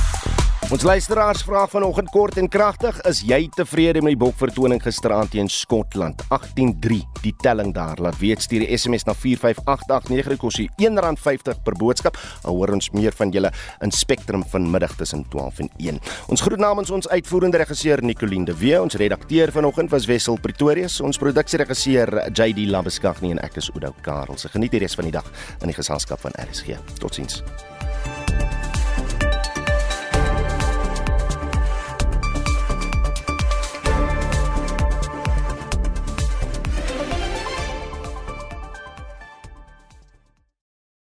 Ons luisteraars vra vanoggend kort en kragtig, is jy tevrede met die bokvertoning gisteraand teen Skotland? 18-3 die telling daar. Laat weet stuur die SMS na 45889 dit kos R1.50 per boodskap. Al hoor ons meer van julle in Spectrum vanmiddag tussen 12 en 1. Ons groet namens ons uitvoerende regisseur Nicoline de Wee, ons redakteur vanoggend was Wessel Pretorius, ons produksieregisseur JD Labeskagh en ek is Oudo Karel. Se geniet die res van die dag in die geselskap van RSG. Totsiens.